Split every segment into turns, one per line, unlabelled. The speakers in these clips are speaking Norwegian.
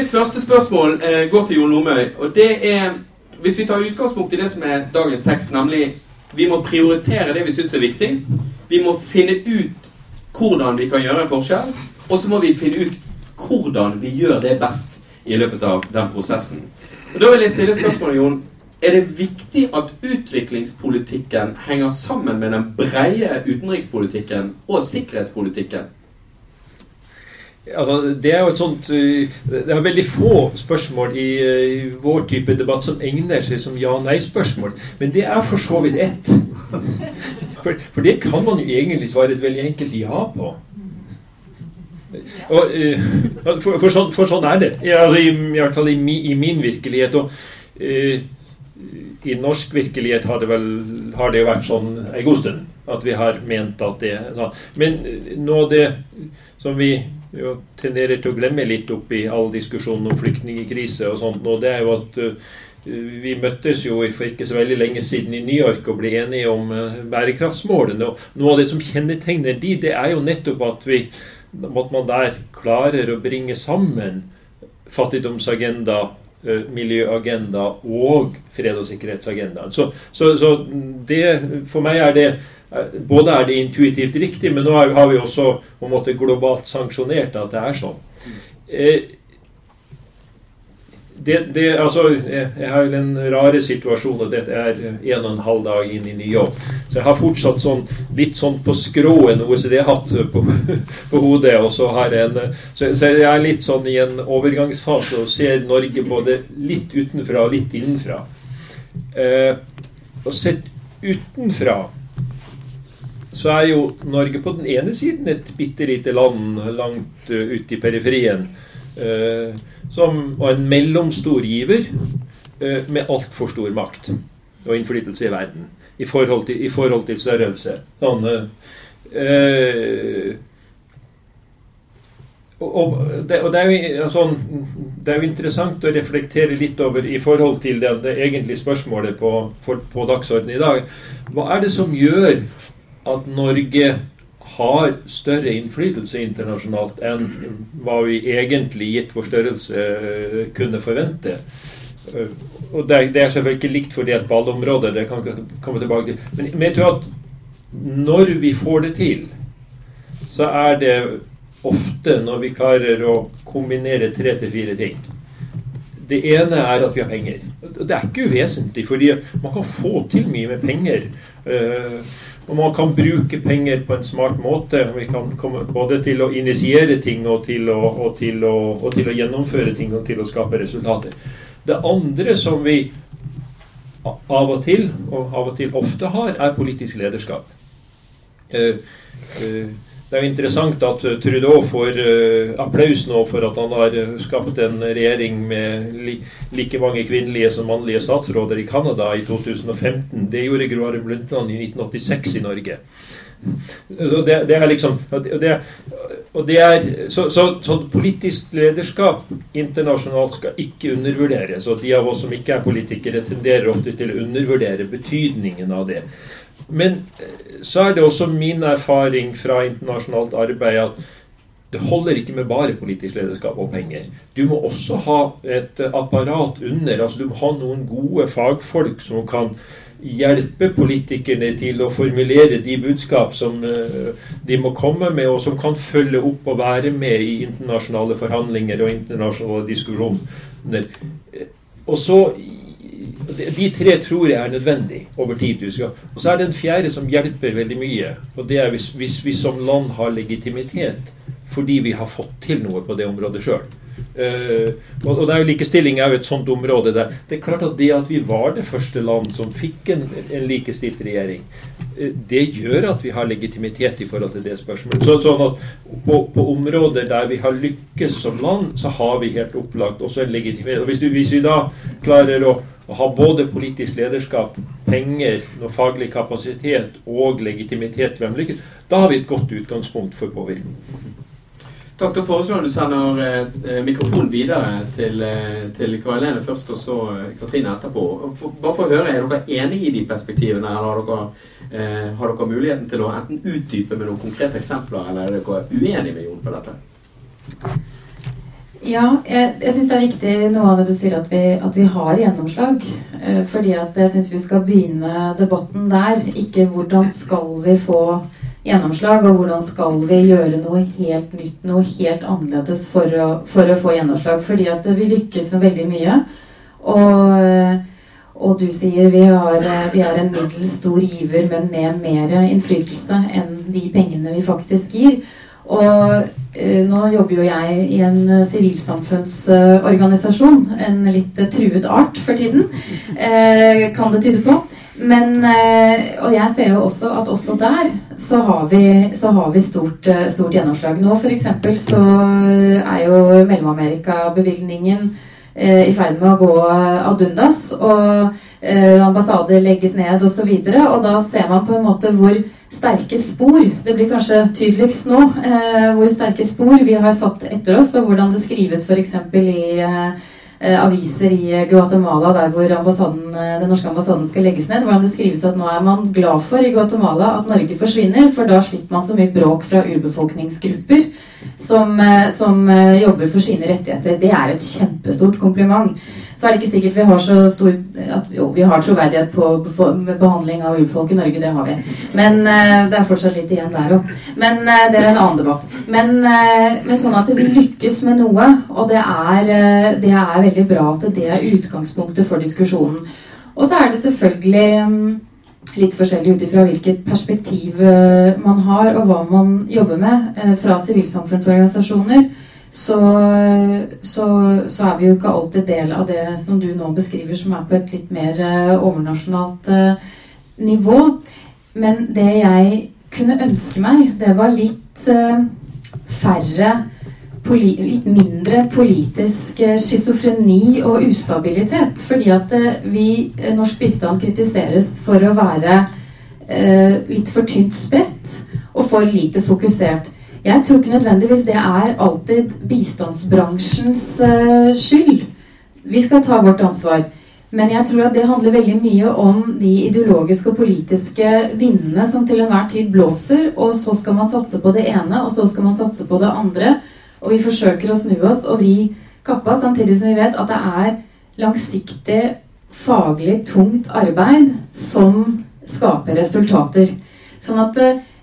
Mitt første spørsmål eh, går til Jon Lomøy. Og det er Hvis vi tar utgangspunkt i det som er dagens tekst, nemlig vi må prioritere det vi syns er viktig. Vi må finne ut hvordan vi kan gjøre en forskjell. Og så må vi finne ut hvordan vi gjør det best i løpet av den prosessen. Og Da vil jeg stille spørsmålet, Jon. Er det viktig at utviklingspolitikken henger sammen med den breie utenrikspolitikken og sikkerhetspolitikken?
Altså, det er jo et sånt uh, Det er veldig få spørsmål i i vår type debatt som egner seg som ja-nei-spørsmål. Men det er for så vidt ett. For, for, det kan man jo egentlig svare et veldig enkelt ja på. Og, uh, for, for, sånn, for, sånn, er det. Altså, i, I hvert fall i, i min virkelighet. Og i norsk virkelighet har det vel har det vært sånn en god stund. At vi har ment at det. Men nå det som vi jo tenderer til å glemme litt oppi all diskusjonen om flyktningkrise og sånt, og det er jo at uh, vi møttes jo for ikke så veldig lenge siden i New York og ble enige om uh, bærekraftsmålene. og Noe av det som kjennetegner de, det er jo nettopp at, vi, at man der klarer å bringe sammen fattigdomsagenda, uh, miljøagenda og fred- og sikkerhetsagendaen. Så, så, så det, for meg er det både er det intuitivt riktig, men nå har vi også på en måte globalt sanksjonert at det er sånn. Eh, det, det, altså, jeg har en rare situasjon, og dette er en og en halv dag inn i ny jobb. Så jeg har fortsatt sånn, litt sånn på skrå en OECD-hatt på, på, hodet. og Så har jeg en, så, så jeg er litt sånn i en overgangsfase og ser Norge både litt utenfra og litt innenfra. Eh, og sett utenfra så er jo Norge på den ene siden et bitte lite land langt uh, ute i periferien. Uh, som var en mellomstor giver uh, med altfor stor makt og innflytelse i verden i forhold til, i forhold til størrelse. Sånn, og, det, og det, er jo, sånn, det, er jo, interessant å reflektere litt over i forhold til det, det egentlige spørsmålet på, på, på dagsordenen i dag. Hva er det som gjør at Norge har større innflytelse internasjonalt enn hva vi egentlig, gitt vår størrelse, eh, kunne forvente. Eh, og Det, er selvfølgelig ikke likt fordelt på alle områder, det kan vi komme tilbake til. Men jeg tror at når vi får det til, så er det ofte når vi klarer å kombinere tre til fire ting. Det ene er at vi har penger. Det er ikke uvesentlig, fordi man kan få til mye med penger. Uh, og man kan bruke penger på en smart måte. Vi kan komme både til å initiere ting og til å, og til å, og til å gjennomføre ting og til å skape resultater. Det andre som vi av og til, og av og til ofte har, er politisk lederskap. Uh, uh, det er jo interessant at eh, Trudeau får uh, applaus nå for at han har eh, skapt en regjering med li like mange kvinnelige som mannlige statsråder i Canada i 2015. Det gjorde Gro Harlem Brundtland i 1986 i Norge. Det, det, er liksom det, det er, så, så, så, politisk lederskap internasjonalt skal ikke undervurderes. Og de av oss som ikke er politikere, tenderer ofte til å undervurdere betydningen av det. Men eh, så er det også min erfaring fra internasjonalt arbeid at det holder ikke med bare politisk lederskap og penger. Du må også ha et apparat under. altså Du må ha noen gode fagfolk som kan hjelpe politikerne til å formulere de budskap som eh, de må komme med, og som kan følge opp og være med i internasjonale forhandlinger og internasjonale diskusjoner. Og så de tre tror jeg er nødvendig over tid. Og så er det en fjerde som hjelper veldig mye. Og det er hvis, hvis vi som land har legitimitet fordi vi har fått til noe på det området sjøl. Uh, eh, og, og det er jo Likestilling er jo et sånt område der Det er klart at det at vi var det første land som fikk en, en likestilt regjering, uh, det gjør at vi har legitimitet i forhold til det spørsmålet. Så, sånn at på, på, områder der vi har lykkes som land, så har vi helt opplagt også en legitimitet. Og hvis, du, hvis vi da klarer å å ha både politisk lederskap, penger, noe faglig kapasitet og legitimitet ved lykkes, da har vi et godt utgangspunkt for påvirkning.
Takk, Da foreslår du sender eh, mikrofonen videre til, eh, til Karolene først, og så eh, Katrine etterpå. For, bare for å høre, Er dere enige i de perspektivene, eller har dere, eh, har dere muligheten til å enten utdype med noen konkrete eksempler, eller er dere uenige med Jon på dette?
Ja, jeg, jeg syns det er viktig noe av det du sier, at vi, at vi har gjennomslag. Eh, fordi at jeg syns vi skal begynne debatten der. Ikke hvordan skal vi få gjennomslag, og hvordan skal vi gjøre noe helt nytt, noe helt annerledes for å, for å få gjennomslag. Fordi at vi lykkes med veldig mye. Og, og du sier vi, har, vi er en middels stor giver, men med mer innflytelse enn de pengene vi faktisk gir. Og eh, nå jobber jo jeg i en eh, sivilsamfunnsorganisasjon. en litt eh, truet art for tiden, kan det tyde på. Men, og jeg ser jo også at også der så har vi, så har vi stort, stort, gjennomslag. Nå f.eks. så er jo Mellom-Amerika-bevilgningen i ferd med å gå ad undas. Og ambassader legges ned osv. Og, så videre, og da ser man på en måte hvor sterke spor. Det blir kanskje tydeligst nå eh, hvor sterke spor vi har satt etter oss, og hvordan det skrives f.eks. i eh, eh, aviser i Guatemala der hvor eh, den norske ambassaden skal legges ned. Hvordan det skrives at nå er man glad for i Guatemala at Norge forsvinner, for da slipper man så mye bråk fra urbefolkningsgrupper som, eh, som eh, jobber for sine rettigheter. Det er et kjempestort kompliment så er det ikke sikkert vi har så stor at, Jo, vi har troverdighet på behandling av urfolk i Norge, det har vi. Men uh, det er fortsatt litt igjen der òg. Men uh, det er en annen debatt. Men, uh, men, sånn at vi lykkes med noe, og det er, det er veldig bra at det er utgangspunktet for diskusjonen. Og så er det selvfølgelig um, litt forskjellig ut ifra hvilket perspektiv man har, og hva man jobber med fra sivilsamfunnsorganisasjoner så, så, så, er vi jo ikke alltid del av det som du nå beskriver, som er på et litt mer uh, overnasjonalt uh, nivå. Men det jeg kunne ønske meg, det var litt uh, færre Litt mindre politisk schizofreni og ustabilitet. Fordi at vi, norsk bistand kritiseres for å være litt for tynt spredt og for lite fokusert. Jeg tror ikke nødvendigvis det er alltid bistandsbransjens uh, skyld. Vi skal ta vårt ansvar. Men jeg tror at det handler veldig mye om de ideologiske og politiske vindene som til enhver tid blåser, og så skal man satse på det ene, og så skal man satse på det andre. Og vi forsøker å snu oss og vri kappa, samtidig som vi vet at det er langsiktig, faglig tungt arbeid som skaper resultater. Sånn at Eh,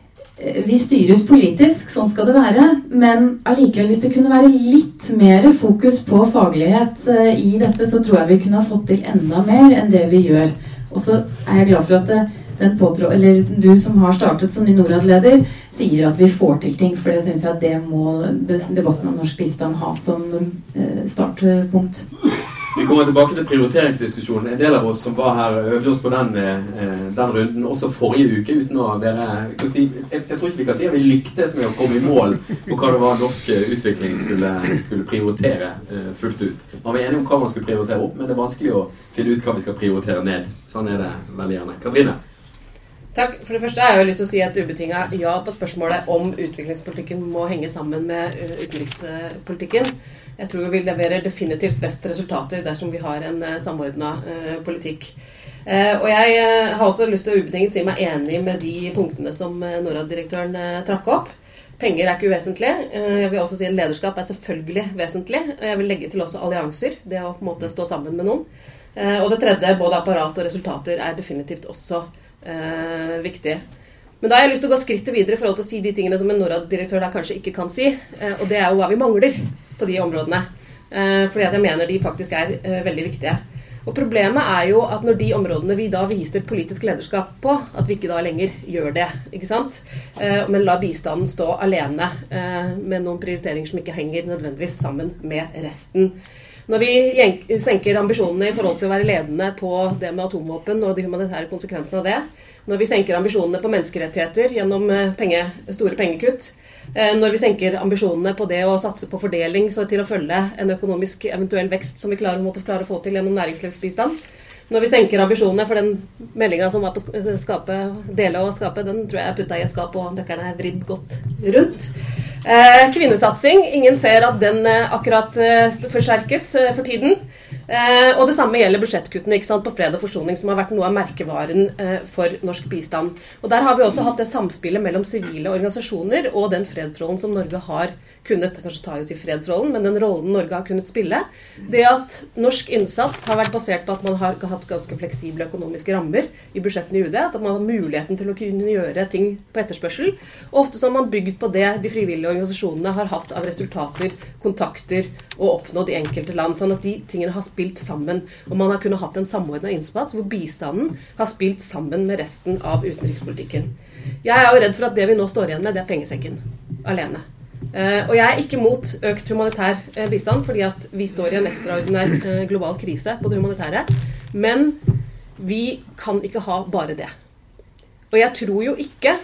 vi styres politisk, sånn skal det være. Men allikevel, hvis det kunne være litt mer fokus på faglighet eh, i dette, så tror jeg vi kunne ha fått til enda mer enn det vi gjør. Og så er jeg glad for at eh, den påtrå, eller du som har startet som ny Norad-leder, sier at vi får til ting. For det syns jeg at det må debatten om norsk bistand ha som startpunkt.
Vi kommer tilbake til prioriteringsdiskusjonen. En del av oss som var her, øvde oss på den, eh, den runden også forrige uke uten å være si, jeg, jeg, tror ikke vi kan si at vi lyktes med å komme i mål på hva det var norsk utvikling skulle, skulle prioritere uh, fullt ut. Man var enige om hva man skulle prioritere opp, men det er vanskelig å finne ut hva vi skal prioritere ned. Sånn er det veldig gjerne. Katrine?
Takk. For det første har jeg lyst til å si et ubetinga ja på spørsmålet om utviklingspolitikken må henge sammen med utenrikspolitikken. Jeg tror vi leverer definitivt best resultater dersom vi har en eh, samordna eh, politikk. Uh, og jeg har også lyst til å ubetinget si meg enig med de punktene som Norad-direktøren trakk opp. Penger er ikke uvesentlig. jeg vil også si at Lederskap er selvfølgelig vesentlig. Jeg vil legge til også allianser. Det å på en måte stå sammen med noen. og det tredje, både apparat og resultater, er definitivt også viktig. Men da har jeg lyst til å gå skrittet videre i forhold til å si de tingene som en Norad-direktør kanskje ikke kan si. og det er jo hva vi mangler på de områdene. Eh, fordi jeg mener de faktisk er eh, veldig viktige. Og Problemet er jo at når de områdene vi da viser politisk lederskap på, at vi ikke da lenger gjør det. ikke sant? Eh, men lar bistanden stå alene med noen prioriteringer som ikke henger nødvendigvis sammen med resten. Når vi senker ambisjonene i forhold til å være ledende på det med atomvåpen og de humanitære konsekvensene av det, når vi senker ambisjonene på menneskerettigheter gjennom penge, store pengekutt, når vi senker ambisjonene på det å satse på fordeling så til å følge en økonomisk eventuell vekst som vi klarer, måtte klare å få til gjennom næringslivsbistand. Når vi senker ambisjonene for den meldinga som var på skape, dele og skape, den tror jeg er putta i et skap og nøkkelen er vridd godt rundt. Eh, kvinnesatsing. Ingen ser at den eh, akkurat eh, forsterkes eh, for tiden. Eh, og det samme gjelder budsjettkuttene på fred og forsoning, som har vært noe av merkevaren eh, for norsk bistand. Og Der har vi også hatt det samspillet mellom sivile organisasjoner og den fredsrollen som Norge har kunnet kanskje tar til fredsrollen, men den rollen Norge har kunnet spille. Det at norsk innsats har vært basert på at man har hatt ganske fleksible økonomiske rammer i budsjettene i UD, at man har muligheten til å kunne gjøre ting på etterspørsel. Og ofte så har man bygd på det de frivillige organisasjonene har hatt av resultater, kontakter og oppnådd i enkelte land. Sånn at de tingene har spilt sammen. Og man har kunnet hatt en samordna innsats hvor bistanden har spilt sammen med resten av utenrikspolitikken. Jeg er jo redd for at det vi nå står igjen med, det er pengesekken alene. Uh, og jeg er ikke mot økt humanitær uh, bistand, fordi at vi står i en ekstraordinær uh, global krise på det humanitære. Men vi kan ikke ha bare det. Og jeg tror jo ikke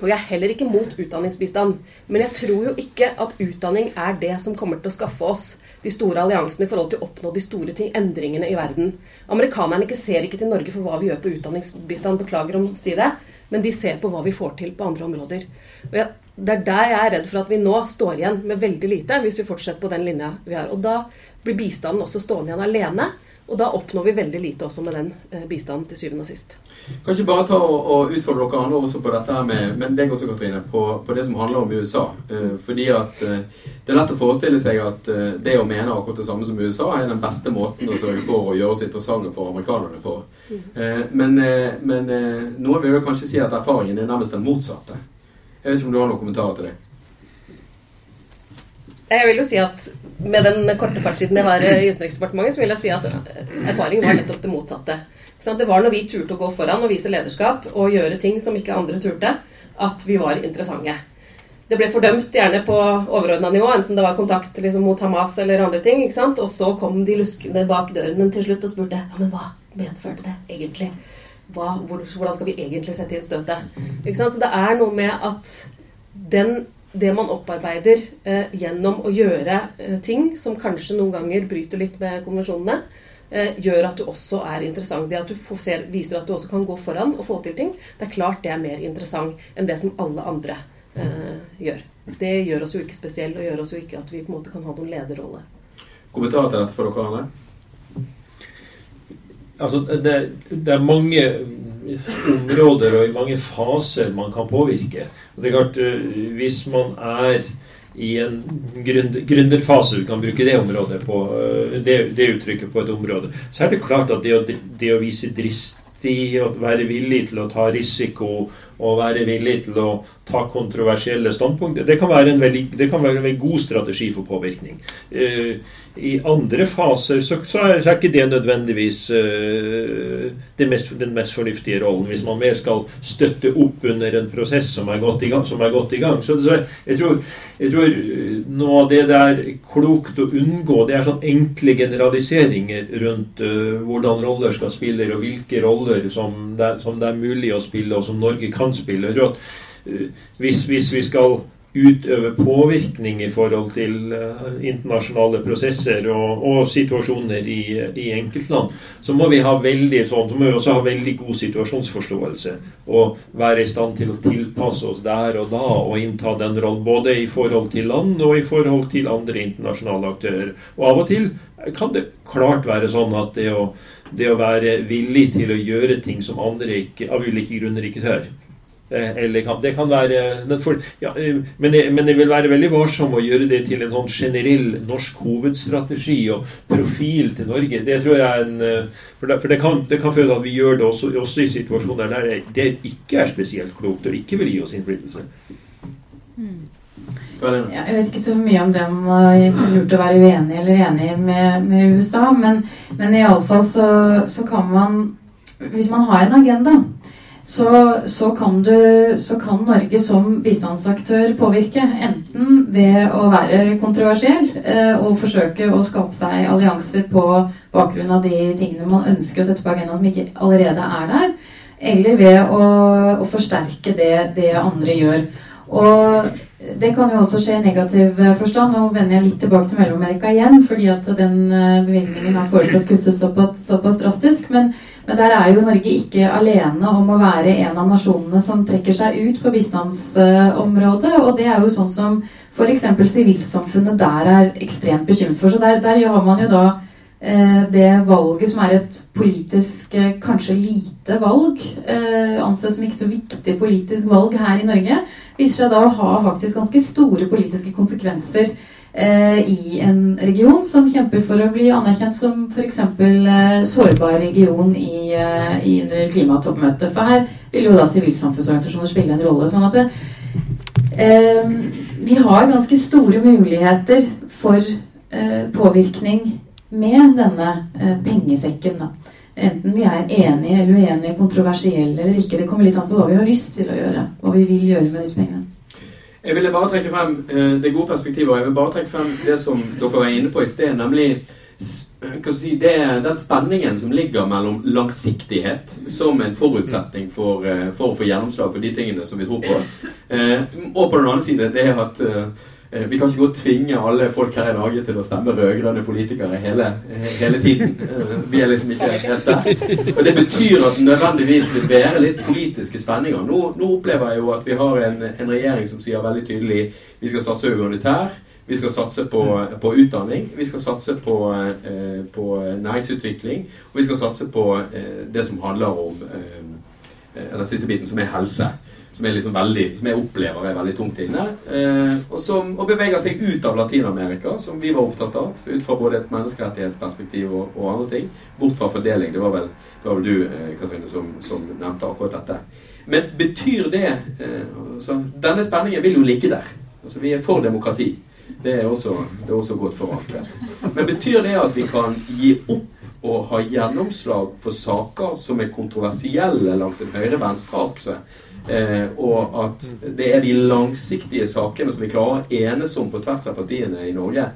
og jeg er heller ikke mot utdanningsbistand. Men jeg tror jo ikke at utdanning er det som kommer til å skaffe oss de store alliansene i forhold til å oppnå de store ting, endringene i verden. Amerikanerne ikke ser ikke til Norge for hva vi gjør på utdanningsbistand, beklager om å si det, men de ser på hva vi får til på andre områder. Og jeg, det er der jeg er redd for at vi nå står igjen med veldig lite, hvis vi fortsetter på den linja vi har. Og da blir bistanden også stående igjen alene. Og da oppnår vi veldig lite også med den eh, bistanden til syvende og sist.
Kanskje bare ta og, og utfordre dere andre også på dette her med, men deg også, Katrine, på, på, det som handler om USA. Uh, fordi at uh, det er lett å forestille seg at uh, det å mene akkurat det samme som USA er den beste måten å sørge for å gjøre oss interessante for amerikanerne på. men, men noen vil jo kanskje si at erfaringen er nærmest den motsatte. Jeg vet ikke om du har noen kommentarer til det?
Jeg vil jo si at med den korte fartstiden jeg har i Utenriksdepartementet, så vil jeg si at erfaringen var nettopp det motsatte. Det var når vi turte å gå foran og vise lederskap og gjøre ting som ikke andre turte, at vi var interessante. Det ble fordømt gjerne på overordna nivå, enten det var kontakt liksom, mot Hamas eller andre ting. Og så kom de luskende bak døren til slutt og spurte ja, men hva medførte det egentlig? Hva, hvordan skal vi egentlig sette inn støtet? Så det er noe med at den det man opparbeider eh, gjennom å gjøre eh, ting som kanskje noen ganger bryter litt med konvensjonene, eh, gjør at du også er interessant. Det at du ser, viser at du også kan gå foran og få til ting, det er klart det er mer interessant enn det som alle andre eh, gjør. Det gjør oss jo ikke spesielle, og gjør oss jo ikke at vi på en måte kan ha noen lederrolle.
Kommentar til dette for dere andre?
Altså, det, det er mange områder og i mange faser man kan påvirke. Og det er klart, eh, Hvis man er i en gründerfase, du kan bruke det området på, eh, det, det, uttrykket på et område, så er det klart at det å, det å vise dristig, å være villig til å ta risiko og være villig til å ta kontroversielle standpunkter. Det kan være en veldig, være en god strategi for påvirkning. Uh, I andre faser så, så, er, så, er, ikke det nødvendigvis uh, det mest, den mest fornuftige rollen. Hvis man mer skal støtte opp under en prosess som er godt i gang. Godt i gang. Så, så jeg, tror, jeg, tror, eh, noe av det det er klokt å unngå, det er sånn enkle generaliseringer rundt uh, hvordan roller skal spille, og hvilke roller som det, som det er mulig å spille, og som Norge kan samspillet. og at hvis, hvis, vi skal utøve påvirkning i forhold til uh, internasjonale prosesser og, og situasjoner i, i, enkeltland, så må vi ha veldig sånn, så må vi også ha veldig god situasjonsforståelse og være i stand til å tilpasse oss der og da og innta den rollen både i forhold til land og i forhold til andre internasjonale aktører. Og av og til kan det klart være sånn at det å, det å være villig til å gjøre ting som andre ikke, av ulike grunner ikke tør, Eh, eller kan, det kan være for, ja, eh, men, det, men, det, vil være veldig varsom å gjøre det til en sånn generell norsk hovedstrategi og profil til Norge. Det tror jeg er en eh, For det, for det kan, det kan føle at vi gjør det også, også i situasjoner der det, ikke er spesielt klokt og ikke vil gi oss innflytelse.
Mm. Ja, jeg vet ikke så mye om det om det lurt å være uenig eller enig med, med USA, men, men iallfall så, så kan man Hvis man har en agenda så, så, kan du, så, kan Norge som bistandsaktør påvirke. Enten ved å være kontroversiell eh, og forsøke å skape seg allianser på bakgrunn av de tingene man ønsker å sette på agendaen som ikke allerede er der, eller ved å, å forsterke det, det, andre gjør. Og det kan jo også skje i negativ forstand. Nå vender jeg litt tilbake til Mellom-Amerika igjen, fordi at den bevilgningen er foreslått kuttet såpass, såpass drastisk. Men, men, der er jo Norge ikke alene om å være en av nasjonene som trekker seg ut på bistandsområdet. Og det er jo sånn som f.eks. sivilsamfunnet der er ekstremt bekymret for. Så der, der har man jo da Eh, det valget som er et politisk eh, kanskje lite valg, eh, anses som ikke så viktig politisk valg her i Norge, viser seg da å ha faktisk ganske store politiske konsekvenser i en region som kjemper for å bli anerkjent som f.eks. sårbar region i, i, under klimatoppmøtet. For her vil jo da sivilsamfunnsorganisasjoner spille en rolle. sånn at det, eh, vi har ganske store muligheter for eh, påvirkning med denne eh, pengesekken. Da. Enten vi er enige eller uenige, kontroversielle eller ikke. Det kommer litt an på hva vi har lyst til å gjøre. Hva vi vil gjøre med disse pengene.
Jeg ville bare trekke frem eh, det gode perspektivet. og Jeg vil bare trekke frem det som dere var inne på i sted, nemlig si, det, den spenningen som ligger mellom langsiktighet som en forutsetning for, eh, for, å få gjennomslag for de tingene som vi tror på, eh, og på den andre side det at eh, Eh, vi kan ikke og tvinge alle folk her i Norge til å stemme rød-grønne politikere hele, hele, tiden. Eh, vi er liksom ikke helt der. Og Det betyr at nødvendigvis vil være litt politiske spenninger. Nå, nå opplever jeg jo at vi har en, en, regjering som sier veldig tydelig vi skal satse humanitær. Vi skal satse på, på utdanning, vi skal satse på, eh, på, næringsutvikling, og vi skal satse på det som handler om den siste biten, som er helse som, er liksom veldig, som jeg opplever er veldig tungt inne. Eh, og, som, og beveger seg ut av Latin-Amerika, som vi var opptatt av. Ut fra både et menneskerettighetsperspektiv og, og andre ting. Bort fra fordeling. Det var vel, det var vel du, eh, Katrine, som, som, nevnte akkurat dette. Men betyr det eh, altså, Denne spenningen vil jo ligge der. Altså, vi er for demokrati. Det er også, det er også godt forankret. Men betyr det at vi kan gi opp å ha gjennomslag for saker som er kontroversielle langs en høyre-venstre-akse? Eh, og at det er de langsiktige sakene som vi klarer å enes om på tvers av partiene i Norge,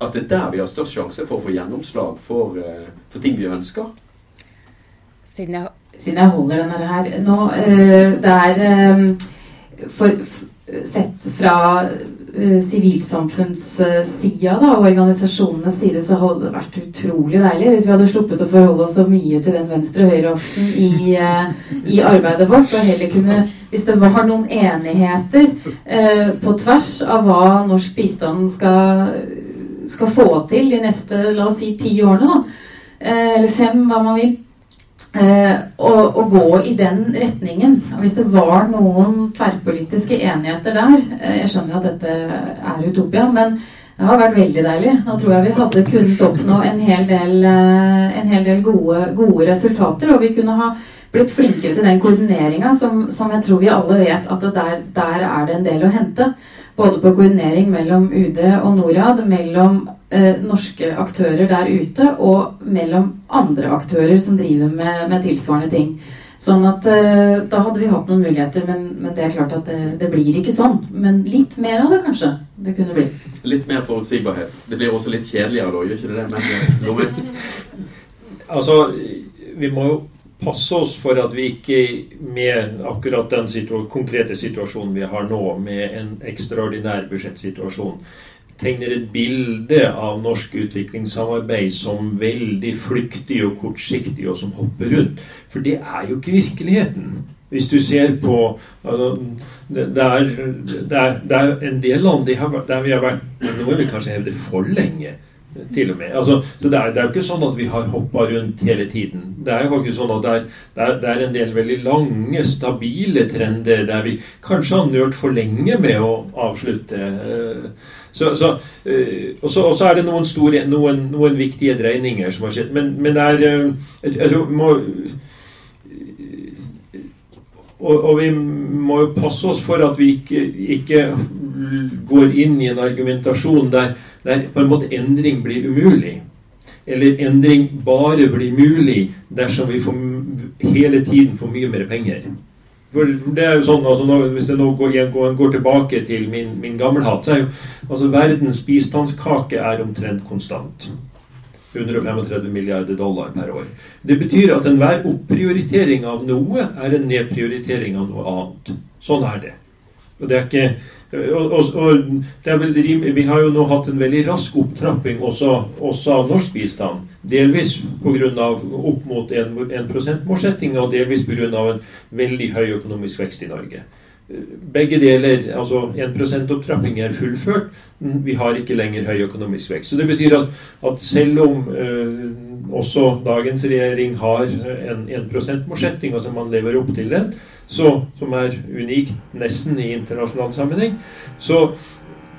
at det er der vi har størst sjanse for å få gjennomslag for, eh, for ting vi ønsker.
Siden jeg, siden jeg holder denne her nå eh, Det er eh, for, sett fra sivilsamfunnssida uh, og organisasjonenes side så hadde det vært utrolig deilig hvis vi hadde sluppet å forholde oss så mye til den venstre-høyre-aksen i, uh, i, arbeidet vårt, og heller kunne Hvis det var noen enigheter uh, på tvers av hva norsk bistand skal, skal få til de neste, la oss si, ti årene, da, eller fem, hva man vil. Eh, å, å, gå i den retningen. Hvis det var noen tverrpolitiske enigheter der eh, Jeg skjønner at dette er utopia, men det har vært veldig deilig. Da tror jeg vi hadde kunnet oppnå en hel del, eh, en hel del gode, gode, resultater. Og vi kunne ha blitt flinkere til den koordineringa som, som, jeg tror vi alle vet at der, der er det en del å hente. Både på koordinering mellom UD og Norad, mellom eh, norske aktører der ute og mellom andre aktører som driver med, med tilsvarende ting. Sånn at eh, Da hadde vi hatt noen muligheter, men, men det er klart at det, det, blir ikke sånn. Men litt mer av det, kanskje. Det kunne bli.
Litt mer forutsigbarhet. Det blir også litt kjedeligere da, gjør ikke det det? Men,
altså, vi må jo passe oss for at vi ikke med akkurat den situa konkrete situasjonen vi har nå, med en ekstraordinær budsjettsituasjon, tegner et bilde av norsk utviklingssamarbeid som veldig flyktig og kortsiktig, og som hopper rundt. For det er jo ikke virkeligheten. Hvis du ser på altså, det, er, det, er, det, er, en del land der vi har vært Nå vil vi kanskje hevde for lenge. Til og med. Altså, så det er, jo ikke sånn at vi har hoppa rundt hele tiden. Det er jo faktisk sånn at det er, en del veldig lange, stabile trender der vi kanskje har nølt for lenge med å avslutte. Eh, så, så, eh, og så er det noen, store, noen, noen, viktige dreininger som har skjedd. Men, men det er eh, jeg, jeg tror, må, og, og, vi må jo passe oss for at vi ikke, ikke går inn i en argumentasjon der, der på en måte endring blir umulig. Eller endring bare blir mulig dersom vi får, hele tiden får mye mer penger. For det er jo sånn, altså nå, Hvis jeg nå går, går, går tilbake til min, min gammelhatt, så er jo altså verdens bistandskake er omtrent konstant. 135 milliarder dollar per år. Det betyr at enhver opprioritering av noe er en nedprioritering av noe annet. Sånn er det. Og det er ikke og, og, og vel, Vi har jo nå hatt en veldig rask opptrapping også, også av norsk bistand. Delvis pga. opp mot 1, 1 %-målsettinga, og delvis pga. en veldig høy økonomisk vekst i Norge. Begge deler, altså 1 %-opptrapping er fullført. Vi har ikke lenger høy økonomisk vekst. Så Det betyr at, at selv om øh, også dagens regjering har en 1 %-målsetting, altså man lever opp til den, så, som er unikt nesten i internasjonal sammenheng, så,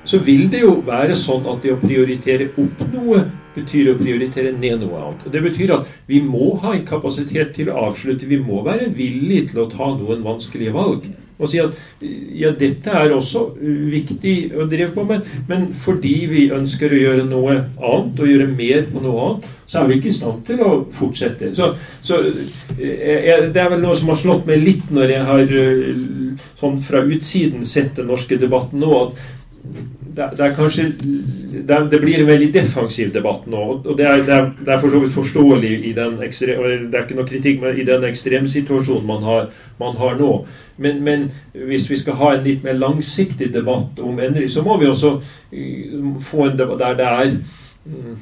så, vil det jo være sånn at det å prioritere opp noe betyr å prioritere ned noe annet. Og Det betyr at vi må ha en kapasitet til å avslutte. Vi må være villige til å ta noen vanskelige valg og si at ja, dette er også viktig å drive på med, men fordi vi ønsker å gjøre noe annet, og gjøre mer på noe annet, så er vi ikke i stand til å fortsette. Så, så jeg, Det er vel noe som har slått meg litt når jeg har eh, sånn fra utsiden sett den norske debatten nå, at det, det, er kanskje det, det, blir en veldig defensiv debatt nå. og Det er, det er, er for så vidt forståelig i den ekstrem, det er ikke noe kritikk men i den ekstremsituasjonen man har, man har nå. Men, men, hvis vi skal ha en litt mer langsiktig debatt om endring, så må vi også eh, få en debatt der det er mm,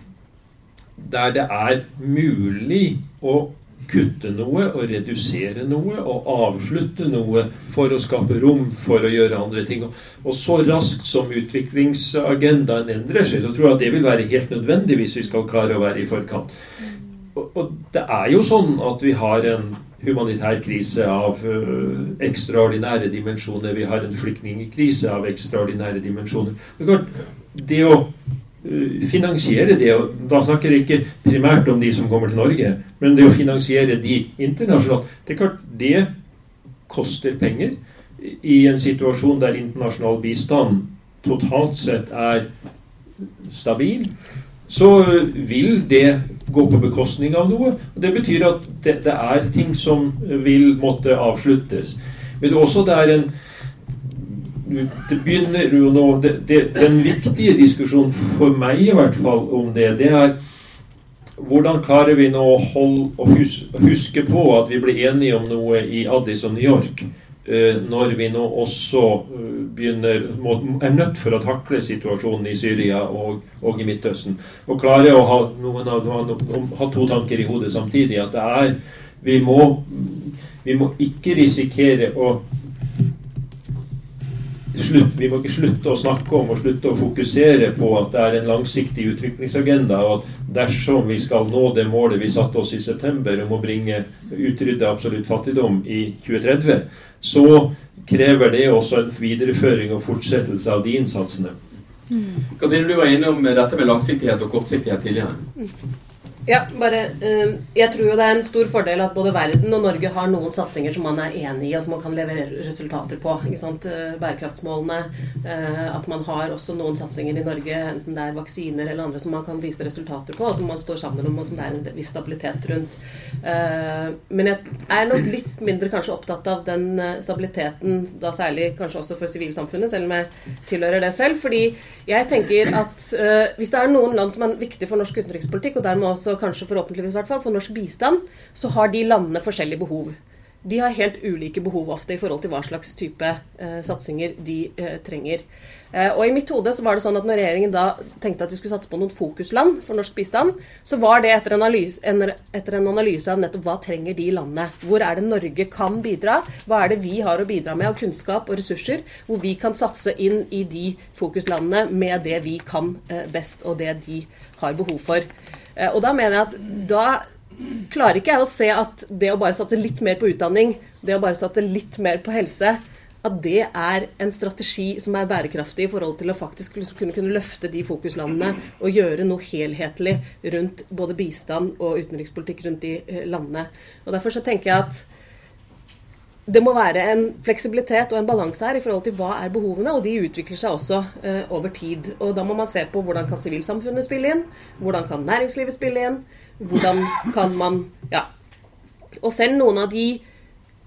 der det er mulig å kutte noe og redusere noe og avslutte noe for å skape rom for å gjøre andre ting. Og så raskt som utviklingsagendaen endrer seg, så tror jeg at det vil være helt nødvendig hvis vi skal klare å være i forkant. Og, det er jo sånn at vi har en humanitær krise av uh, ekstraordinære dimensjoner. Vi har en flyktningkrise av ekstraordinære dimensjoner. Det å Eh, finansiere det. og Da snakker jeg ikke primært om de som kommer til Norge, men det å finansiere de internasjonalt. Det er klart det koster penger i en situasjon der internasjonal bistand totalt sett er stabil. Så vil det gå på bekostning av noe. og Det betyr at det, det er ting som vil måtte avsluttes. Men også det er en det begynner jo nå det, det, Den viktige diskusjonen for meg i hvert fall om det, det er hvordan klarer vi nå å huske på at vi ble enige om noe i Addis og New York, eh, når vi nå også eh, begynner, er nødt for å takle situasjonen i Syria og, og i Midtøsten. Og klare å ha, noen av, ha to tanker i hodet samtidig. At det er Vi må, vi må ikke risikere å slutt, vi må ikke slutte å snakke om og slutte å fokusere på at det er en langsiktig utviklingsagenda, og at dersom vi skal nå det målet vi satte oss i september om å bringe utrydde absolutt fattigdom i 2030, så krever det også en videreføring og fortsettelse av de innsatsene.
Katrine, du var innom dette med langsiktighet og kortsiktighet tidligere.
Ja, bare uh, Jeg tror jo det er en stor fordel at både verden og Norge har noen satsinger som man er enig i, og som man kan levere resultater på. ikke sant? Uh, bærekraftsmålene. Uh, at man har også noen satsinger i Norge, enten det er vaksiner eller andre, som man kan vise resultater på, og som man står sammen om, og som det er en viss stabilitet rundt. men jeg er nok litt mindre kanskje opptatt av den stabiliteten, da særlig kanskje også for sivilsamfunnet, selv om jeg tilhører det selv. fordi jeg tenker at hvis det er noen land som er viktig for norsk utenrikspolitikk, og dermed også kanskje forhåpentligvis hvert for norsk bistand, så har de landene forskjellige behov. De har helt ulike behov ofte i forhold til hva slags type eh, satsinger de eh, trenger. Eh, og i mitt hode så var det sånn at når regjeringen da tenkte at de skulle satse på noen fokusland for norsk bistand, så var det etter en, analyse, en, etter en analyse av nettopp hva trenger de landene. Hvor er det Norge kan bidra? Hva er det vi har å bidra med av kunnskap og ressurser? Hvor vi kan satse inn i de fokuslandene med det vi kan eh, best, og det de har behov for. Eh, og da mener jeg at da klarer ikke jeg å se at det å bare satse litt mer på utdanning, det å bare satse litt mer på helse, at det er en strategi som er bærekraftig i forhold til å faktisk kunne, kunne løfte de fokuslandene og gjøre noe helhetlig rundt både bistand og utenrikspolitikk rundt de eh, landene. Og Derfor så tenker jeg at det må være en fleksibilitet og en balanse her i forhold til hva er behovene, og de utvikler seg også uh, over tid. Og da må man se på hvordan kan sivilsamfunnet spille inn, hvordan kan næringslivet spille inn, hvordan kan man Ja. Og selv noen av de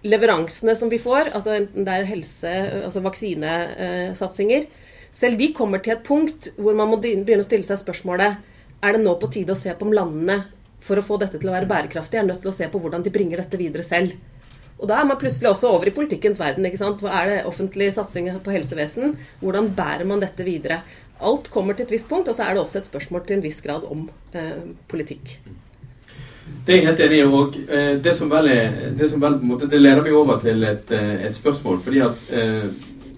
leveransene som vi får, altså enten det er helse, altså vaksinesatsinger, uh, selv de kommer til et punkt hvor man må begynne å stille seg spørsmålet er det nå på tide å se på om landene for å få dette til å være bærekraftig, er nødt til å se på hvordan de bringer dette videre selv. Og da er man plutselig også over i politikkens verden. ikke sant? Hva er det offentlig satsing på helsevesen? Hvordan bærer man dette videre? Alt kommer til et visst punkt, og så er det også et spørsmål til en viss grad om eh, politikk.
Det er jeg helt enig i. og eh, Det som vel er, det som vel, det leder meg over til et, eh, et spørsmål. fordi at eh,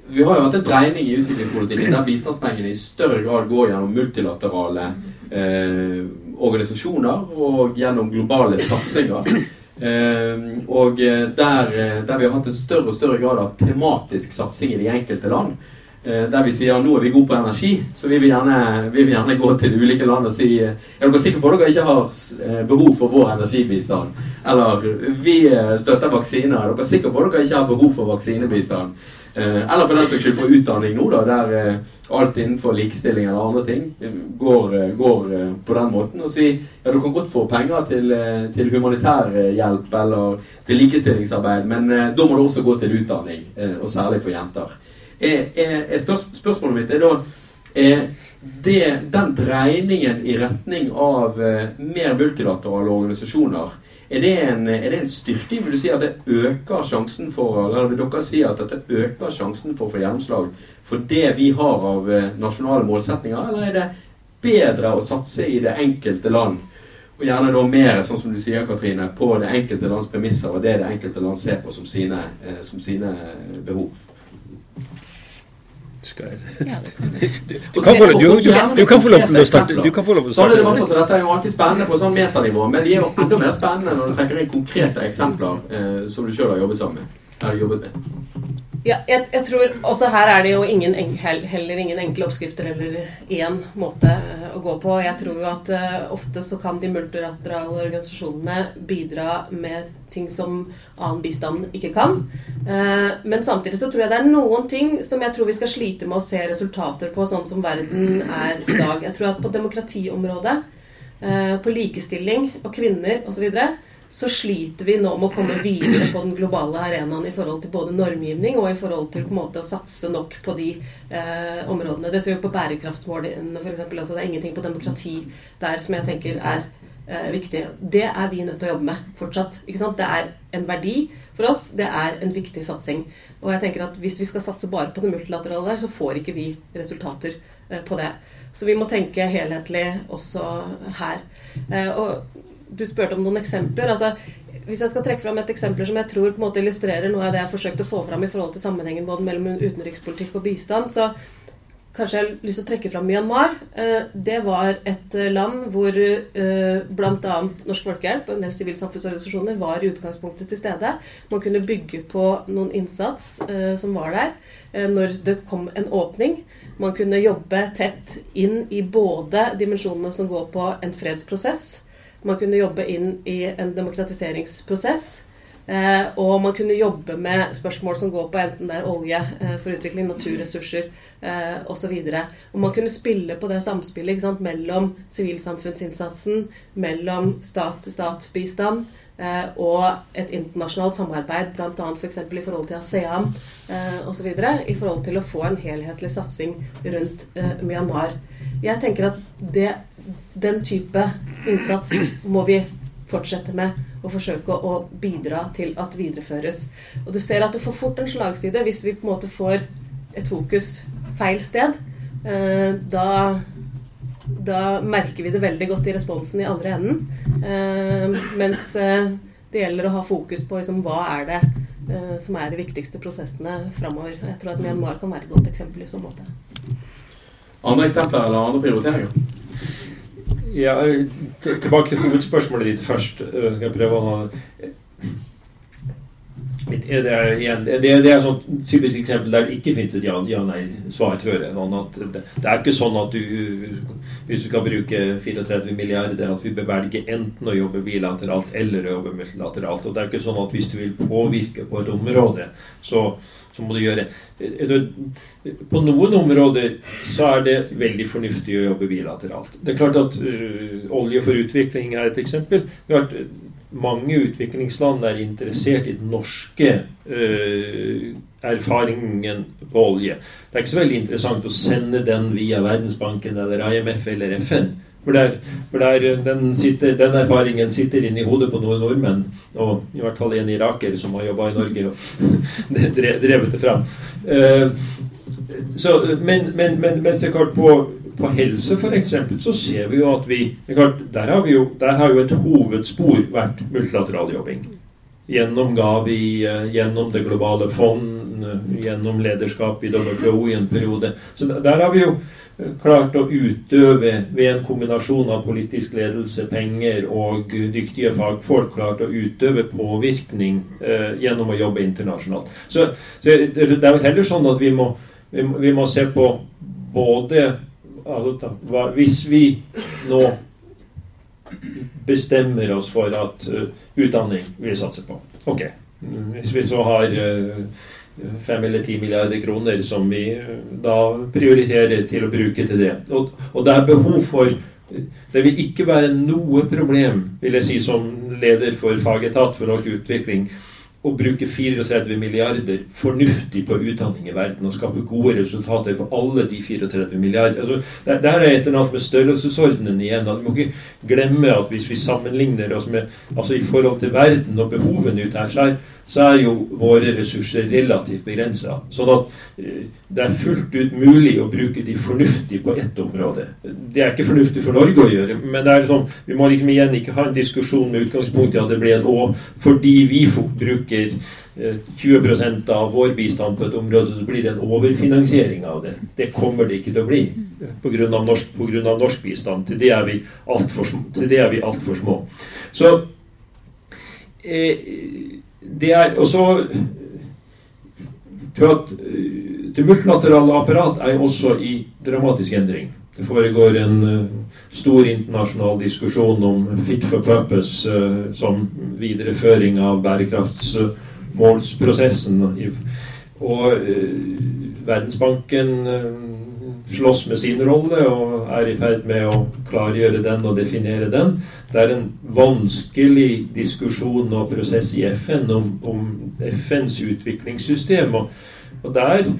Vi har jo hatt en dreining i utviklingspolitikken der bistandspengene i større grad går gjennom multilaterale eh, organisasjoner og gjennom globale satsinger. Eh, og der, der vi har hatt en større og større grad av tematisk satsing i de enkelte land. Eh, der vi sier nå er vi gode på energi, så vi vil gjerne, vi vil gjerne gå til de ulike land og si er dere sikre på at dere ikke har eh, behov for vår energibistand? Eller vi eh, støtter vaksiner. Er dere sikre på at dere ikke har behov for vaksinebistand? Eller for den saks skyld på utdanning nå, da, der alt innenfor likestilling eller andre ting går, går på den måten. Og si ja, du kan godt få penger til, til humanitær hjelp eller til likestillingsarbeid, men da må du også gå til utdanning, og særlig for jenter er, er, spørs, spørsmålet mitt er da er det, den dreiningen i retning av mer multilaterale organisasjoner er det, en, er det en styrke? Vil du si at det øker sjansen for Eller vil dere si at dette øker sjansen for å få gjennomslag for det vi har av uh, nasjonale målsetninger? Eller er det bedre å satse i det enkelte land? Og gjerne da mer, sånn som du sier, Katrine, på det enkelte lands premisser og det det enkelte land ser på som sine, uh, som sine behov?
Skal jeg du, kan få, du, du, kan få lov til å starte. Du kan få lov til å
starte. Debatter, så dette er jo alltid spennende på sånn metanivå, men de er jo enda mer spennende når du trekker inn konkrete eksempler eh, som du sjøl har jobbet sammen med. Eller jobbet med.
Ja, jeg, jeg, tror også her er det jo ingen, heller ingen enkle oppskrifter eller én måte eh, å gå på. Jeg tror jo at uh, ofte så kan de multilaterale organisasjonene bidra med ting som annen bistand ikke kan. Uh, men samtidig så tror jeg det er noen ting som jeg tror vi skal slite med å se resultater på, sånn som verden er i dag. Jeg tror at på demokratiområdet, uh, på likestilling og kvinner osv så sliter vi nå med å komme videre på den globale arenaen i forhold til både normgivning og i forhold til på en måte å satse nok på de eh, områdene. Det ser vi på bærekraftsmålene f.eks. Altså, det er ingenting på demokrati der som jeg tenker er eh, viktig. Det er vi nødt til å jobbe med fortsatt. Det er en verdi for oss. Det er en viktig satsing. Og jeg tenker at hvis vi skal satse bare på det multilaterale der, så får ikke vi resultater eh, på det. Så vi må tenke helhetlig også her. Eh, og du spurte om noen eksempler. altså hvis jeg skal trekke fram et eksempel som jeg tror på en måte illustrerer noe av det jeg har forsøkt å få fram i forhold til sammenhengen både mellom utenrikspolitikk og bistand, så kanskje jeg har lyst til å trekke fram Myanmar. Eh, det var et land hvor eh, bl.a. Norsk Folkehjelp og en del sivilsamfunnsorganisasjoner var i utgangspunktet til stede. Man kunne bygge på noen innsats eh, som var der når det kom en åpning. Man kunne jobbe tett inn i både dimensjonene som går på en fredsprosess, man kunne jobbe inn i en demokratiseringsprosess. Eh, og man kunne jobbe med spørsmål som går på enten det er olje eh, for utvikling, naturressurser eh, osv. Og, og man kunne spille på det samspillet sant, mellom sivilsamfunnsinnsatsen, mellom stat-til-stat-bistand eh, og et internasjonalt samarbeid, bl.a. f.eks. For i forhold til ASEAN eh, osv. I forhold til å få en helhetlig satsing rundt eh, Myanmar. Jeg tenker at det den type innsats må vi fortsette med og forsøke å bidra til at videreføres. Og du ser at du får fort en slagside hvis vi på en måte får et fokus feil sted. Eh, da, da merker vi det veldig godt i responsen i andre enden. Eh, mens eh, det gjelder å ha fokus på liksom, hva er det som er de viktigste prosessene framover. Jeg tror at Myanmar kan være et godt eksempel i så måte.
Andre eksempler eller andre prioriteringer?
Ja, tilbake til hovedspørsmålet ditt først. Jeg skal prøve å det er, igjen, det, det er et typisk eksempel der det ikke finnes et ja-nei-svar. Sånn det, det, er ikke sånn at du, hvis du skal bruke 34 milliarder, at vi bør velge enten å jobbe bilateralt eller å jobbe multilateralt. Og det er ikke sånn at hvis du vil påvirke på et område, så så må du gjøre På noen områder så er det veldig fornuftig å jobbe bilateralt. Det er klart at uh, olje for utvikling er et eksempel. Klart, mange utviklingsland er interessert i den norske uh, erfaringen på olje. Det er ikke så veldig interessant å sende den via Verdensbanken eller IMF eller FN For, der, for der, den, sitter, den, erfaringen sitter inn i hodet på noen nordmenn, og i hvert fall en iraker som har jobba i Norge og drevet det fram. Uh, så, men, men, men mens det klart på, på helse f.eks. så ser vi jo at vi klart, der, har vi jo, der har jo et hovedspor vært multilateral jobbing. Gjennom Gavi, uh, gjennom Det globale fond, gjennom lederskap i WTO i en periode. Så der, der har vi jo klart å utøve ved en kombinasjon av politisk ledelse, penger og dyktige fagfolk, klart å utøve påvirkning eh, gjennom å jobbe internasjonalt. Så, så, det er vel heller sånn at vi må, vi vi må se på både altså, hva, Hvis vi nå bestemmer oss for at uh, utdanning vil satse på Ok. Hvis vi så har uh, fem eller ti milliarder kroner som vi eh, da prioriterer til å bruke til det. Og, og det er behov for Det vil ikke være noe problem, vil jeg si som leder for fagetat for norsk utvikling, å bruke 34 milliarder fornuftig på utdanning i verden og skape gode resultater for alle de 34 milliarder. Altså, der, der er et eller annet med størrelsesordenen igjen. at Vi må ikke glemme at hvis vi sammenligner oss med altså i forhold til verden og behovene ute her, så er, så er jo våre ressurser relativt begrensa. Sånn at eh, det er fullt ut mulig å bruke de fornuftig på ett område. Det er ikke fornuftig for Norge å gjøre, men det er sånn, vi må liksom igjen ikke ha en diskusjon med utgangspunkt i at det blir en Å fordi vi bruker 20 eh, av vår bistand på et område, så blir det en overfinansiering av det. Det kommer det ikke til å bli pga. Norsk, på grunn av norsk bistand. Til det er vi altfor alt små. Så eh, det er også tror at eh, Det multilaterale apparat er jo også i dramatisk endring. Det foregår en uh, stor internasjonal diskusjon om fit for purpose uh, som videreføring av bærekraftsmålsprosessen. Og uh, Verdensbanken slåss med sin rolle og er i ferd med å klargjøre den og definere den. Det er en vanskelig diskusjon og prosess i FN om, om FNs utviklingssystem. Og, og der,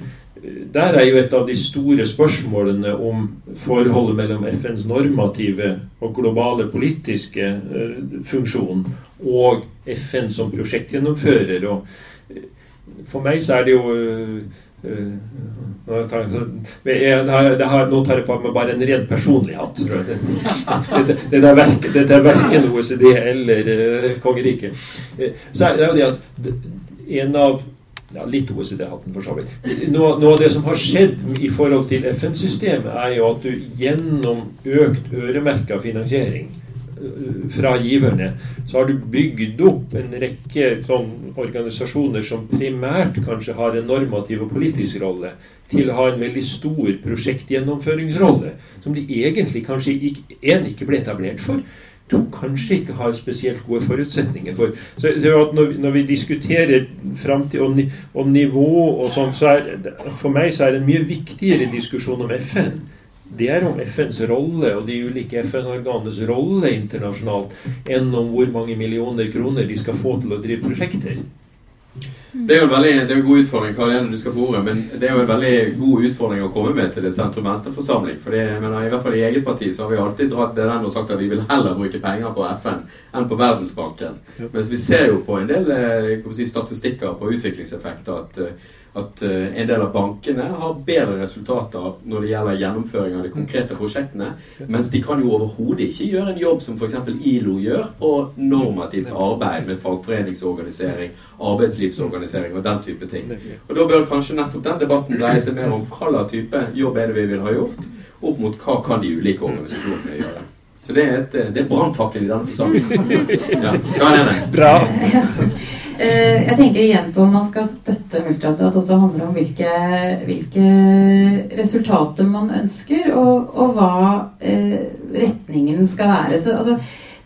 der, er jo et av de store spørsmålene om forholdet mellom FNs normative og globale politiske uh, funksjon og FN som prosjektgjennomfører. Og, uh, for meg så er det jo uh, nå tar, jeg, nå tar jeg på meg bare en ren personlig hatt. tror jeg. Det, det, det, er verken, det er verken OECD eller uh, kongeriket. Eh, så er det det at en av ja, Litt OECD-hatten, for så vidt. Noe, noe, av det som har skjedd i forhold til FN-systemet, er jo at du gjennom økt øremerka finansiering fra giverne, så har du bygd opp en rekke sånn, organisasjoner som primært kanskje har en normativ og politisk rolle, til å ha en veldig stor prosjektgjennomføringsrolle, som de egentlig kanskje ikke, en ikke ble etablert for. To kanskje ikke har spesielt gode forutsetninger for. Så, så når, når, vi diskuterer framtid om, om nivå og sånn, så er for meg så er det en mye viktigere diskusjon om FN det er om FNs rolle og de ulike FN-organenes rolle internasjonalt, enn om hvor mange millioner kroner de skal få til å drive prosjekter.
Det er jo en veldig, det er en god utfordring hva det er du skal få ordet, men det er jo en veldig god utfordring å komme med til det sentrum-venstre-forsamling. For I hvert fall i eget parti så har vi alltid dratt det den og sagt at vi vil heller bruke penger på FN enn på Verdensbanken. Mens vi ser jo på en del eh, si, statistikker på utviklingseffekter at eh, at uh, en del av bankene har bedre resultater når det gjelder gjennomføring av de konkrete prosjektene, mens de kan jo overhodet ikke gjøre en jobb som f.eks. ILO gjør på normativt arbeid med fagforeningsorganisering, arbeidslivsorganisering og den type ting. Og Da bør kanskje nettopp den debatten dreie seg mer om hva slags type jobb er det vi vil ha gjort, opp mot hva kan de ulike organisasjonene gjøre. Så det er et, det er brannfakkel i denne forsamlingen. Ja, hva er det?
Bra.
Eh, jeg tenker igjen på om man skal støtte multilateralt også handler om hvilke, hvilke, resultater man ønsker, og, og hva eh, retningen skal være. Så, altså,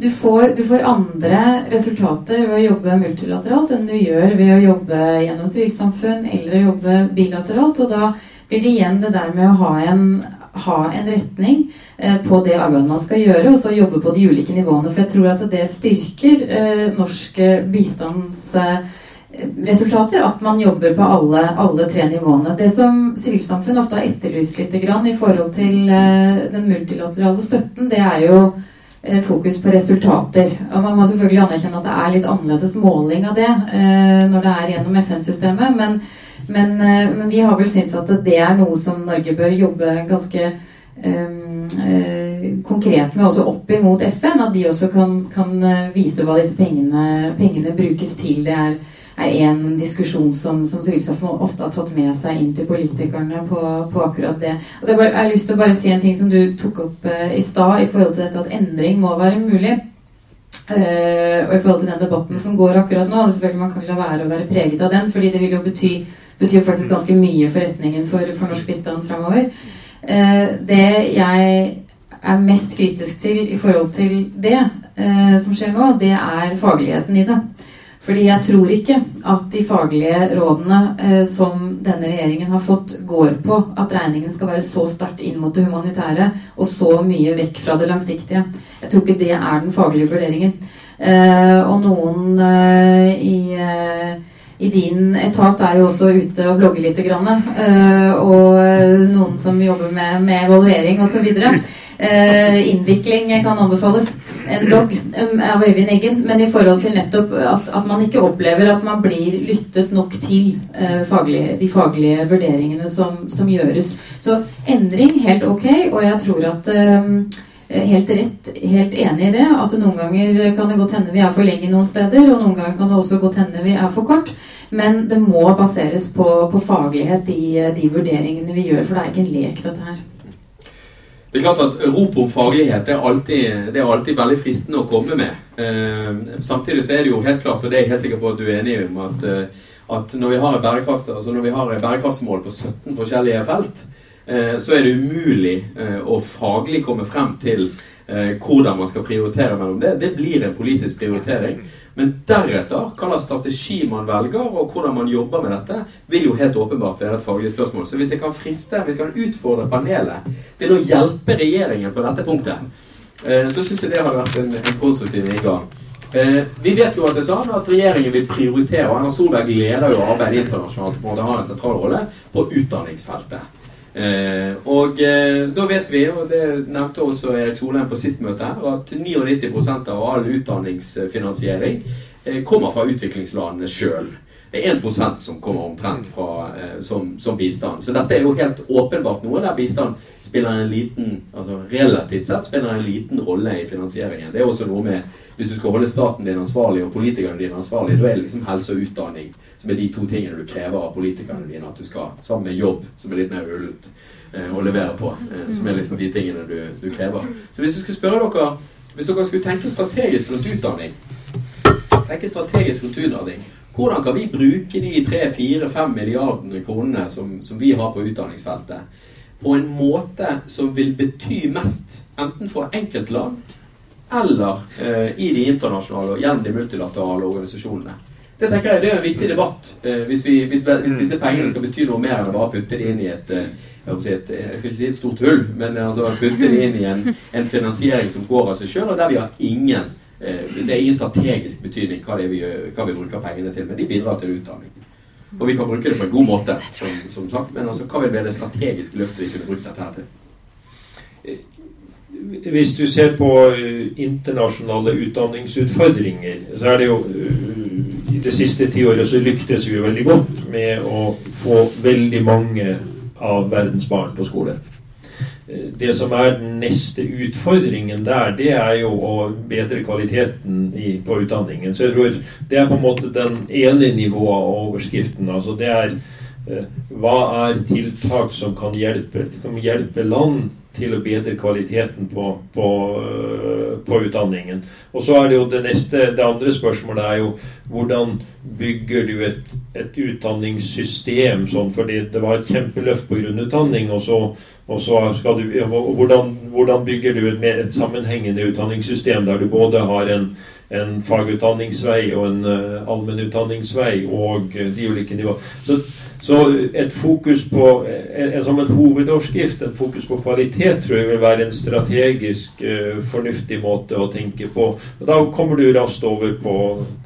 du, får, du, får, andre resultater ved å jobbe multilateralt enn du gjør ved å jobbe gjennom sivilsamfunn eller å jobbe bilateralt. Og da blir det igjen det der med å ha en ha en retning eh, på det arbeidet man skal gjøre, og så jobbe på de ulike nivåene. For jeg tror at det styrker eh, norsk bistands resultater at man jobber på alle, alle tre nivåene. Det som sivilsamfunn ofte har etterlyst litt i forhold til den multilaterale støtten, det er jo fokus på resultater. Og Man må selvfølgelig anerkjenne at det er litt annerledes måling av det når det er gjennom FN-systemet, men, men, men, vi har vel syntes at det er noe som Norge bør jobbe ganske um, konkret med også opp imot FN. At de også kan, kan vise hva disse pengene, pengene brukes til. Det er er en diskusjon som, som sivilsamfunnet ofte har tatt med seg inn til politikerne på, på akkurat det. Og så jeg, har lyst til å bare si en ting som du tok opp uh, i stad, i forhold til dette at endring må være mulig. Uh, og i forhold til den debatten som går akkurat nå. selvfølgelig Man kan la være å være preget av den, fordi det vil jo bety betyr faktisk ganske mye for retningen for, for norsk bistand framover. Uh, det jeg er mest kritisk til i forhold til det som skjer nå, det er fagligheten i det. Fordi jeg tror ikke at de faglige rådene eh, som denne regjeringen har fått, går på at regningen skal være så sterkt inn mot det humanitære og så mye vekk fra det langsiktige. Jeg tror ikke det er den faglige vurderingen. Eh, og noen eh, i, eh, i din etat er jo også ute og blogger litt. Grann, eh, og noen som jobber med, med evaluering osv. Eh, innvikling kan anbefales. En blogg um, av Øyvind Eggen. Men i forhold til nettopp at, at, man ikke opplever at man blir lyttet nok til uh, faglige, de faglige vurderingene som, som, gjøres. Så endring, helt ok. Og jeg tror at um, Helt rett, helt enig i det. At noen ganger kan det godt hende vi er for lenge noen steder, og noen ganger kan det også godt hende vi er for kort. Men det må baseres på, på faglighet, i de vurderingene vi gjør. For det er ikke en lek, dette her.
Det er klart at Rop om faglighet det er, alltid, det er alltid veldig fristende å komme med. Eh, samtidig så er det jo helt klart, og det er jeg helt sikker på at du er enig om, at, eh, at når, vi altså når vi har bærekraftsmål på 17 forskjellige felt, eh, så er det umulig eh, å faglig komme frem til eh, hvordan man skal prioritere mellom det. Det blir en politisk prioritering. Men deretter, hva slags strategi man velger, og hvordan man jobber med dette, vil jo helt åpenbart være et faglig spørsmål. Så hvis jeg kan friste, hvis jeg kan utfordre panelet til å hjelpe regjeringen på dette punktet, eh, så syns jeg det har vært en, en positiv inngang. Eh, vi vet jo at det er sånn at regjeringen vil prioritere, og Erna Solberg leder jo arbeidet internasjonalt på å ha en sentral rolle på utdanningsfeltet. Eh, og eh, da vet vi, og det nevnte også Erik Solheim på sist møte her, at 99 av all utdanningsfinansiering eh, kommer fra utviklingslandene sjøl. Det er 1 som kommer omtrent fra, eh, som, som, bistand. Så dette er jo helt åpenbart noe der bistand spiller en liten altså relativt sett spiller en liten rolle i finansieringen. Det er også noe med Hvis du skal holde staten din ansvarlig og politikerne dine ansvarlig, da er det liksom helse og utdanning som er de to tingene du krever av politikerne dine at du skal, sammen med jobb, som er litt mer ullent eh, å levere på. Eh, som er liksom de tingene du, du krever. Så hvis du skulle spørre dere Hvis dere skulle tenke strategisk rundt utdanning Tenke strategisk rundt utdanning hvordan kan vi bruke de 3-4-5 milliardene kronene som, som, vi har på utdanningsfeltet, på en måte som vil bety mest, enten for enkeltland eller eh, i de internasjonale og gjennom de multilaterale organisasjonene? Det tenker jeg det er en viktig debatt eh, hvis, vi, hvis, hvis, disse pengene skal bety noe mer enn å bare putte det inn i et, eh, jeg, et, jeg skal ikke si et stort hull, men altså putte det inn i en, en finansiering som går av seg sjøl, og der vi har ingen Eh, det er ingen strategisk betydning hva, vi, hva vi bruker pengene til, men de bidrar til utdanning. Og vi kan bruke det på en god måte, som, som sagt, men altså, hva vil være det strategiske løftet vi kunne brukt dette her til?
Eh, hvis du ser på eh, internasjonale utdanningsutfordringer, så er det jo I det siste tiåret så lyktes vi veldig godt med å få veldig mange av verdens barn på skole det som er den neste utfordringen der, det er jo å bedre kvaliteten i, på utdanningen. Så jeg tror det er på en måte den ene nivået av overskriften. Altså det er eh, hva er tiltak som kan hjelpe, kan hjelpe land til å bedre kvaliteten på, på, uh, på, utdanningen. Og så er det jo det neste, det andre spørsmålet er jo hvordan bygger du et, et utdanningssystem sånn, fordi det var et kjempeløft på grunnutdanning, og så og så skal du, hvordan, hvordan bygger du et, et, sammenhengende utdanningssystem der du både har en, en fagutdanningsvei og en uh, allmennutdanningsvei og uh, de ulike nivåer. Så, så, et fokus på en, en, som en hovedoverskrift, en fokus på kvalitet, tror jeg vil være en strategisk uh, fornuftig måte å tenke på. Og da kommer du raskt over på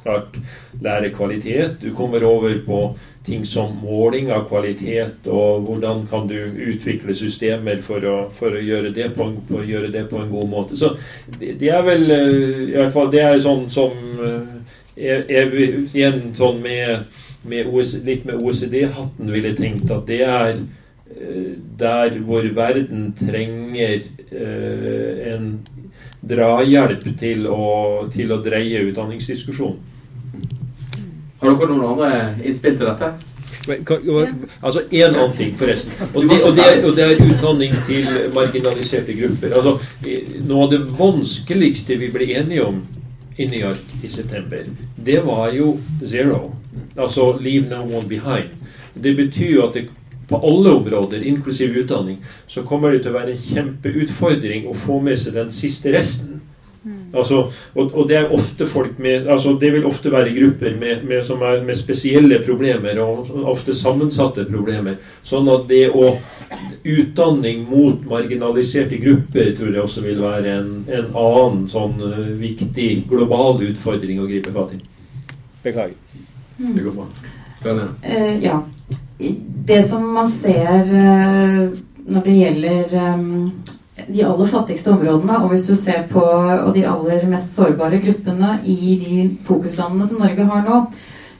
klart lærekvalitet. Du kommer over på ting som måling av kvalitet, og hvordan kan du utvikle systemer for å, for å, gjøre, det på en, å gjøre, det på en, god måte. Så det, det er vel i hvert fall det er sånn som jeg, jeg, igjen sånn med, med OECD, litt med OECD-hatten ville tenkt at det er der hvor verden trenger eh, en drahjelp til å, til å dreie utdanningsdiskusjonen.
Har dere noen andre innspill til dette?
Men, altså En annen ting, forresten. Og det, og, det er, og det, er, utdanning til marginaliserte grupper. Altså, Noe av det vanskeligste vi ble enige om i New York i september, det var jo zero. Altså 'leave no one behind'. Det betyr jo at det på alle områder, inklusiv utdanning, så kommer det til å være en kjempeutfordring å få med seg den siste resten. Altså, og, og, det er ofte folk med altså Det vil ofte være grupper med, med, som er med spesielle problemer, og ofte sammensatte problemer. Sånn at det å Utdanning mot marginaliserte grupper tror jeg også vil være en, en annen sånn uh, viktig global utfordring å gripe fatt i. Beklager.
Mm. Det går bra. Uh, ja det som man ser uh, når det gjelder eh, de aller fattigste områdene, og hvis du ser på de aller mest sårbare gruppene i de fokuslandene som Norge har nå,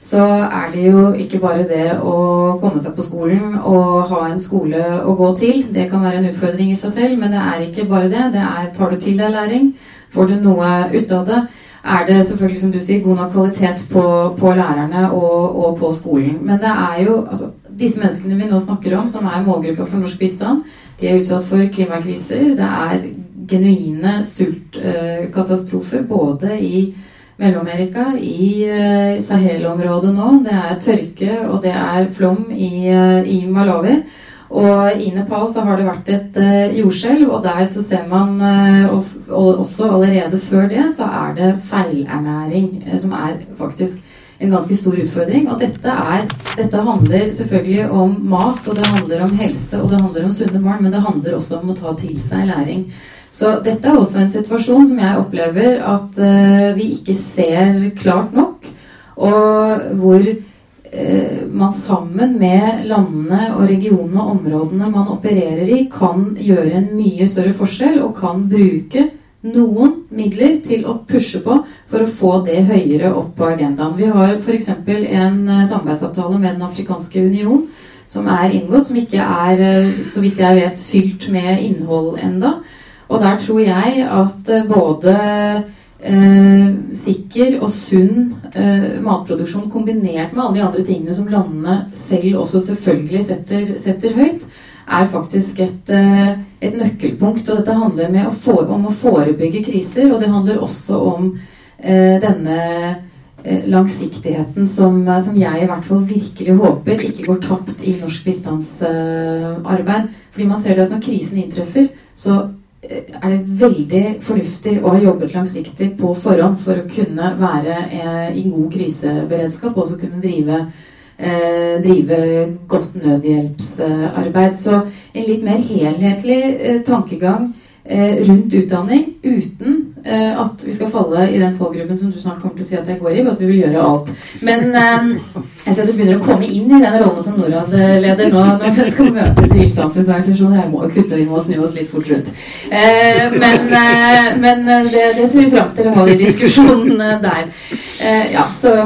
så er det jo ikke bare det å komme seg på skolen og ha en skole å gå til. Det kan være en utfordring i seg selv, men det er ikke bare det. Det er tar du til deg læring, får du noe ut av det, er det selvfølgelig, som du sier, god nok kvalitet på, på lærerne og, og, på skolen. Men det er jo altså, disse menneskene vi nå snakker om, som er målgruppa for norsk bistand, de er utsatt for klimakriser. Det er genuine sultkatastrofer både i Mellom-Amerika, i uh, Sahel-området nå. Det er tørke, og det er flom i, uh, i, Malawi. Og i Nepal så har det vært et uh, jordskjelv, og der så ser man og, også allerede før det så er det feilernæring som er faktisk en ganske stor utfordring. Og dette, er, dette, handler selvfølgelig om mat, og det handler om helse, og det handler om sunne barn, men det handler også om å ta til seg læring. Så dette er også en situasjon som jeg opplever at uh, vi ikke ser klart nok, og hvor uh, man sammen med landene og regionene og områdene man opererer i, kan gjøre en mye større forskjell og kan bruke noen midler til å pushe på for å få det høyere opp på agendaen. Vi har f.eks. en eh, samarbeidsavtale med Den afrikanske union som er inngått, som ikke er, eh, så vidt jeg vet, fylt med innhold enda. Og der tror jeg at eh, både eh, sikker og sunn eh, matproduksjon kombinert med alle de andre tingene som landene selv også selvfølgelig setter, setter høyt, er faktisk et, eh, et, nøkkelpunkt. Og dette handler å for, om å forebygge kriser, og det handler også om eh, denne eh, langsiktigheten som, som, jeg i hvert fall virkelig håper ikke går tapt i norsk bistandsarbeid. Fordi man ser at når krisen inntreffer, så eh, er det veldig fornuftig å ha jobbet langsiktig på forhånd for å kunne være eh, i god kriseberedskap og også kunne drive eh, drive godt nødhjelpsarbeid. Så en litt mer helhetlig eh, tankegang eh, rundt utdanning uten eh, at vi skal falle i den fallgruppen som du snart kommer til å si at jeg går i, at vi vil gjøre alt. Men eh, jeg ser at du begynner å komme inn i den rollen som Norad-leder nå når vi skal møte sivilsamfunnsorganisasjoner. Jeg må kutte, vi må snu oss litt fort rundt. Eh, men, men det, det, ser vi fram til å ha de diskusjonene der. ja, så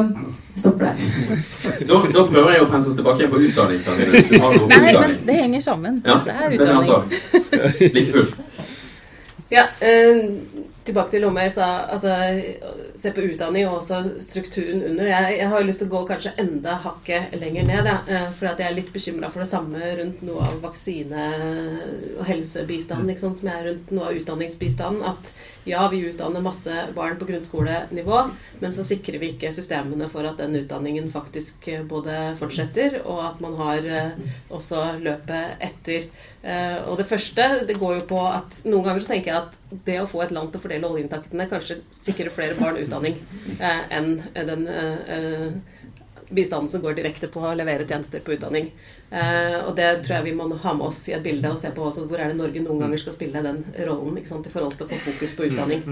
stopper der.
da, da, prøver jeg å pense oss tilbake på utdanning.
Nei, men det henger sammen.
Ja, det er utdanning. Altså, like fullt.
Ja, eh, tilbake til Lomøy sa altså, se på utdanning og også strukturen under. Jeg, jeg har lyst til å gå kanskje enda hakket lenger ned. Ja, eh, for at jeg er litt bekymra for det samme rundt noe av vaksine- og helsebistanden som jeg er rundt noe av utdanningsbistanden. At ja, vi utdanner masse barn på grunnskolenivå, men så sikrer vi ikke systemene for at den utdanningen faktisk eh, både fortsetter, og at man har eh, også løpet etter. Eh, og det første det går jo på at noen ganger så tenker jeg at det å få et land til å fordele oljeinntektene kanskje sikrer flere barn utdanning enn den bistanden som går direkte på å levere tjenester på utdanning. Eh, og det tror jeg vi må ha med oss i et bilde og se på også, hvor er det Norge noen ganger skal spille den rollen i forhold til å få fokus på utdanning.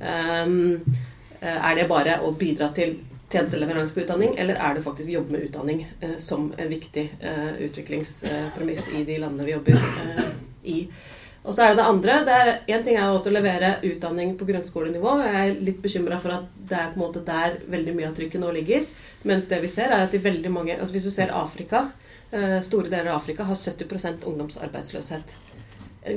Um, er det bare å bidra til tjenesteleveranse på utdanning, eller er det faktisk jobb med utdanning eh, som en viktig eh, utviklingspremiss i de landene vi jobber eh, i. Og så er det det andre. det er Én ting er å levere utdanning på grunnskolenivå. Jeg er litt bekymra for at det er på en måte der veldig mye av trykket nå ligger. Mens det vi ser, er at i veldig mange altså Hvis du ser Afrika, eh, store deler av Afrika har 70% ungdomsarbeidsløshet.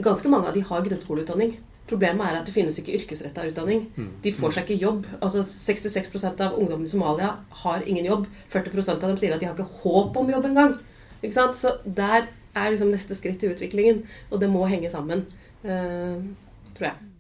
Ganske mange av de har grunnskoleutdanning. Problemet er at det finnes ikke yrkesretta utdanning.
Mm.
De får seg ikke jobb. Altså 66% av ungdommene i Somalia har ingen jobb. 40% av dem sier at de har ikke håp om jobb engang. Ikke sant? Så der er liksom neste skritt i utviklingen, og det må henge sammen, uh, tror jeg.